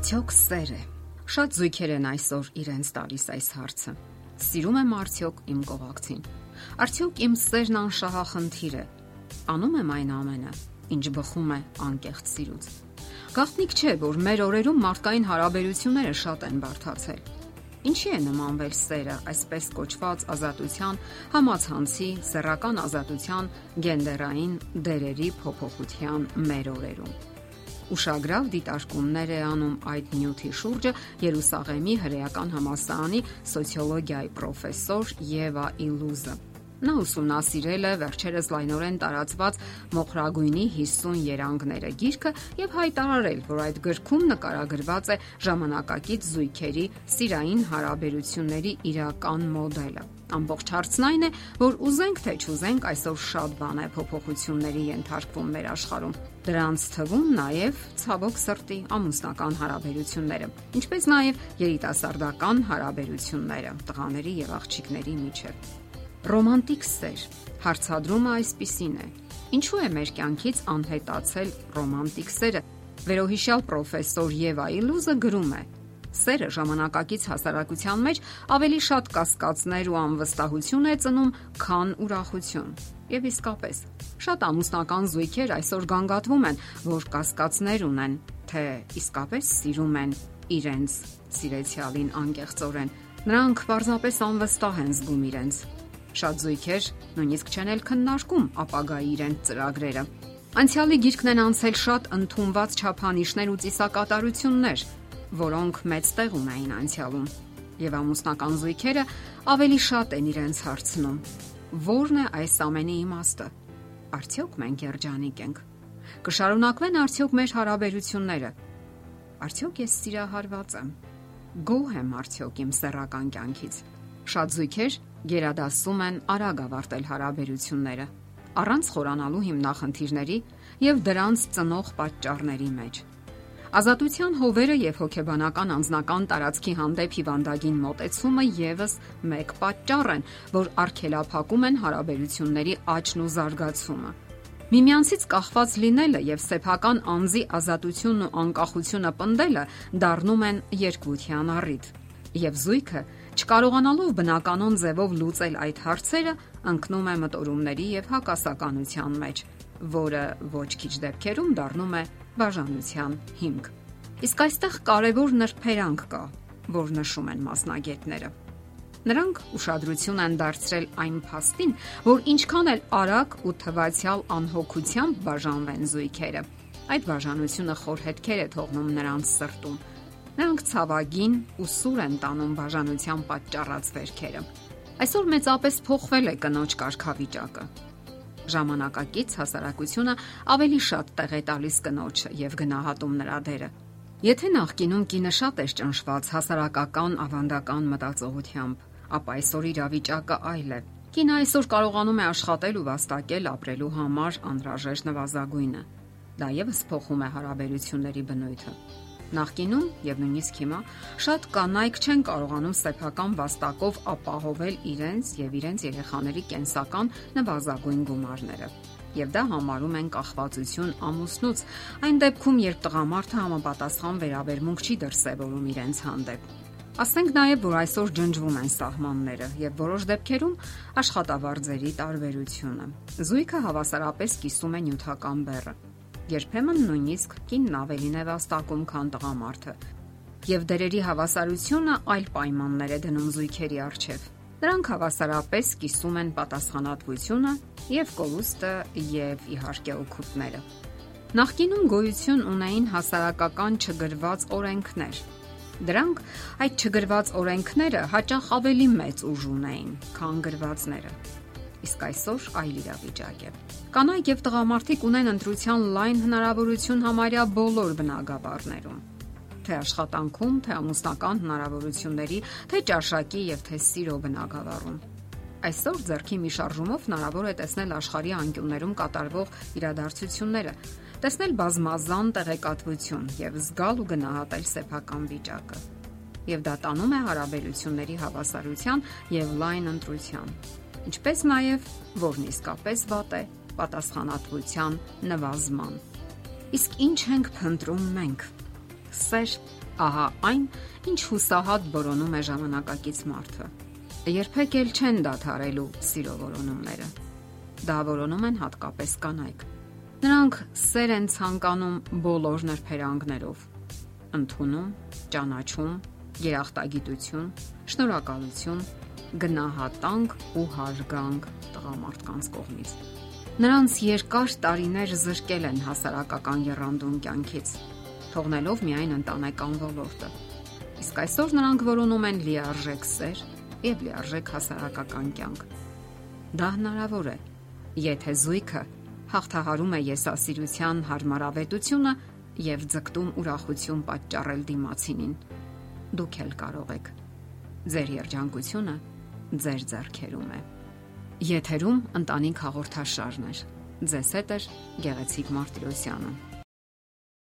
Արդյոք սեր է։ Շատ զույգեր են այսօր իրենց տալիս այս հարցը։ Սիրում եմ արդյոք իմ կողակցին։ Արդյոք իմ սերն անշահախնդիր է։ Անում եմ այն ամենը, ինչ բխում է անկեղծ սիրուց։ Գաղտնիք չէ, որ մեր օրերում մարդկային հարաբերությունները շատ են բարթացել։ Ինչի է նմանվել սերը այսպես կոչված ազատության, համացանցի, սեռական ազատության, գենդերային դերերի փոփոխության մեր օրերում ուշագրավ դիտարկումներ է անում այդ նյութի շուրջը Երուսաղեմի հրեական համալսարանի սոցիոլոգիայի պրոֆեսոր Եվա Իլուզը։ Նա ուսումնասիրել է վերջերս լայնորեն տարածված մոխրագույնի 50 երանգները գիրքը եւ հայտարարել, որ այդ գրքում նկարագրված է ժամանակակից զույգերի սիրային հարաբերությունների իրական մոդելը։ Ամբողջ հարցն այն է, որ ուզենք թե չուզենք այսօր շատ բան է փոփոխությունների ենթարկվում մեր աշխարհում։ Դրանց թվում նաև ցավոք սրտի ամուսնական հարաբերությունները, ինչպես նաև երիտասարդական հարաբերությունները տղաների եւ աղջիկների միջև։ Ռոմանտիկ սեր։ Հարցադրումը այսպիսին է. Ինչու է մեր կյանքից անհետացել ռոմանտիկ սերը։ Վերոհիշյալ պրոֆեսոր Եվա Իլուզը գրում է. Սերը ժամանակակից հասարակության մեջ ավելի շատ կասկածներ ու անվստահություն է ծնում, քան ուրախություն։ Եվ իսկապես, շատ ամուսնական զույգեր այսօր գանգատվում են, որ կասկածներ ունեն, թե իսկապես սիրում են իրենց սիրեցյալին անկեղծորեն։ Նրանք պարզապես անվստահ են զգում իրենց Շատ զույգեր նույնիսկ չեն էլ քննարկում ապագայի իրենց ծրագրերը։ Անցյալի գիրկն են անցել շատ ընդունված չափանիշներ ու ծիսակատարություններ, որոնք մեծ տեղ ունեին անցյալում։ Եվ ամուսնական զույգերը ավելի շատ են իրենց հարցնում. Որն է այս ամենի իմաստը։ Արդյոք մենք երջանիկ ենք։ Կշարունակվեն արդյոք մեր հարաբերությունները։ Արդյոք ես սիրահարված եմ։ Գոհ եմ արդյոք իմ սեռական կյանքից։ Շատ զույգեր գերադասում են արագ ավարտել հարաբերությունները առանց խորանալու հիմնախնդիրների եւ դրանց ծնող պատճառների մեջ։ Ազատության հովերը եւ հոգեբանական անznական տարածքի հանդեպ հիվանդագին մոտեցումը եւս մեկ պատճառ են, որ արգելափակում են հարաբերությունների աճն ու զարգացումը։ Միմյանցից կախված լինելը եւ սեփական անձի ազատությունն ու անկախությունը պնդելը դառնում են երկվության առիթ։ Եվ զույգը Չկարողանալով բնականon ձևով լուծել այդ հարցերը, ընկնում է մտորումների եւ հակասականության մեջ, որը ոչ քիչ դեպքերում դառնում է բաժանության հիմք։ Իսկ այստեղ կարևոր նրբերանգ կա, որ նշում են մասնագետները։ Նրանք ուշադրություն են դարձրել այն փաստին, որ ինչքան էլ արագ ու թվացial անհոգությամբ բաժանվեն զույգերը, այդ բաժանությունը խոր հետքեր է թողնում նրանց սրտում Նրանք ցավագին ու սուր են տանում բաժանության պատճառած վերքերը։ Այսօր մեծապես փոխվել է կնոջ կարգավիճակը։ Ժամանակակից հասարակությունը ավելի շատ տեղ է տալիս կնոջը եւ գնահատում նրա դերը։ Եթե նախկինում կինը շատ էր ճնշված հասարակական ավանդական մտածողությամբ, ապա այսօր իրավիճակը այլ է։ Կինը այսօր կարողանում է աշխատել ու վաստակել ապրելու համար անհրաժեշտ նվազագույնը։ Դա եւս փոխում է հարաբերությունների բնույթը։ Նախկինում եւ նույնիսկ հիմա շատ կանայք չեն կարողանում սեփական վաստակով ապահովել իրենց եւ իրենց երեխաների կենսական նվազագույն գումարները եւ դա համարում են կախվածություն ամուսնուց այն դեպքում երբ տղամարդը համապատասխան վերաբերմունք չի դրսևորում իրենց հանդեպ ասենք նաեւ որ այսօր ջնջվում են սահմանները եւ որոշ դեպքերում աշխատավարձերի տարբերությունը զույգը հավասարապես կիսում է նյութական բեռը Երբեմն նույնիսկ կինն ավելին է վաստակում, քան տղամարդը։ Եվ դերերի հավասարությունը այլ պայմաններ է դնում զույգերի առջև։ Նրանք հավասարապես կիսում են պատասխանատվությունը եւ կորուստը եւ իհարկե օգուտները։ Նախկինում գոյություն ունեին հասարակական չգրված օրենքներ։ Դրանք այդ չգրված օրենքները հաճախ ավելի մեծ ուժ ունեին, քան գրվածները իսկ այսօր այլ իրավիճակ է։ Կանայք եւ տղամարդիկ ունեն ընտրության լայն հնարավորություն համարյա բոլոր բնագավառներում թե աշխատանքում, թե ամուսնական հնարավորությունների, թե ճաշակի եւ թե սիրո բնագավառում։ Այսօր ձեռքի մի շարժումով հնարավոր է տեսնել աշխարհի անկյուններում կատարվող իրադարձությունները, տեսնել բազմազան տեղեկատվություն եւ զգալ ու գնահատել սեփական վիճակը։ Եվ դա տանում է հարաբերությունների հավասարության եւ լայն ընտրության ինչպես նաև որն իսկապես վատ է պատասխանատվության նվազման։ Իսկ ինչ ենք փնտրում մենք։ Սեր, ահա այն, ինչ հուսահատ որոնում է ժամանակակից մարդը։ Երբեք էլ չեն դադարելու սիրո որոնումները։ Դա որոնում են հատկապես կանայք։ Նրանք սեր են ցանկանում բոլոր նրբերանգներով։ Ընթունում, ճանաչում, երախտագիտություն, շնորհակալություն, գնահատանք ու հարգանք տղամարդկանց կողմից։ Նրանց երկար տարիներ զրկել են հասարակական երանդուն կյանքից, թողնելով միայն ընտանեկան ոլորտը։ Իսկ այսօր նրանք որոնում են լիարժեք սեր եւ լիարժեք հասարակական կյանք։ Դա հնարավոր է, եթե զույգը հաղթահարում է եսասիրության հարմարավետությունը եւ ձգտում ուրախություն պատճառել դիմացինին։ Դուք էլ կարող եք։ Ձեր երջանկությունը ձեր ձեռքերում է։ Եթերում ընտանիք հաղորդաշարներ։ Ձեզ հետ է Գեղեցիկ Մարտիրոսյանը։